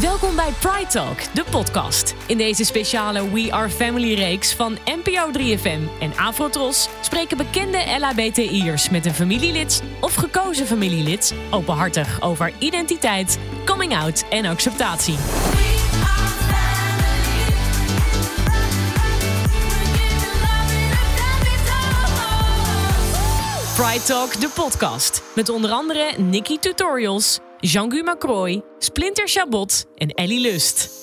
Welkom bij Pride Talk, de podcast. In deze speciale We Are Family reeks van NPO 3FM en Afrotros spreken bekende LHBTI'ers met een familielid of gekozen familielid openhartig over identiteit, coming out en acceptatie. Pride Talk, de podcast. Met onder andere Nikki Tutorials, Jean-Guy Macroy, Splinter Chabot en Ellie Lust.